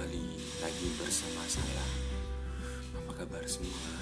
Kembali lagi bersama saya Apa kabar semua?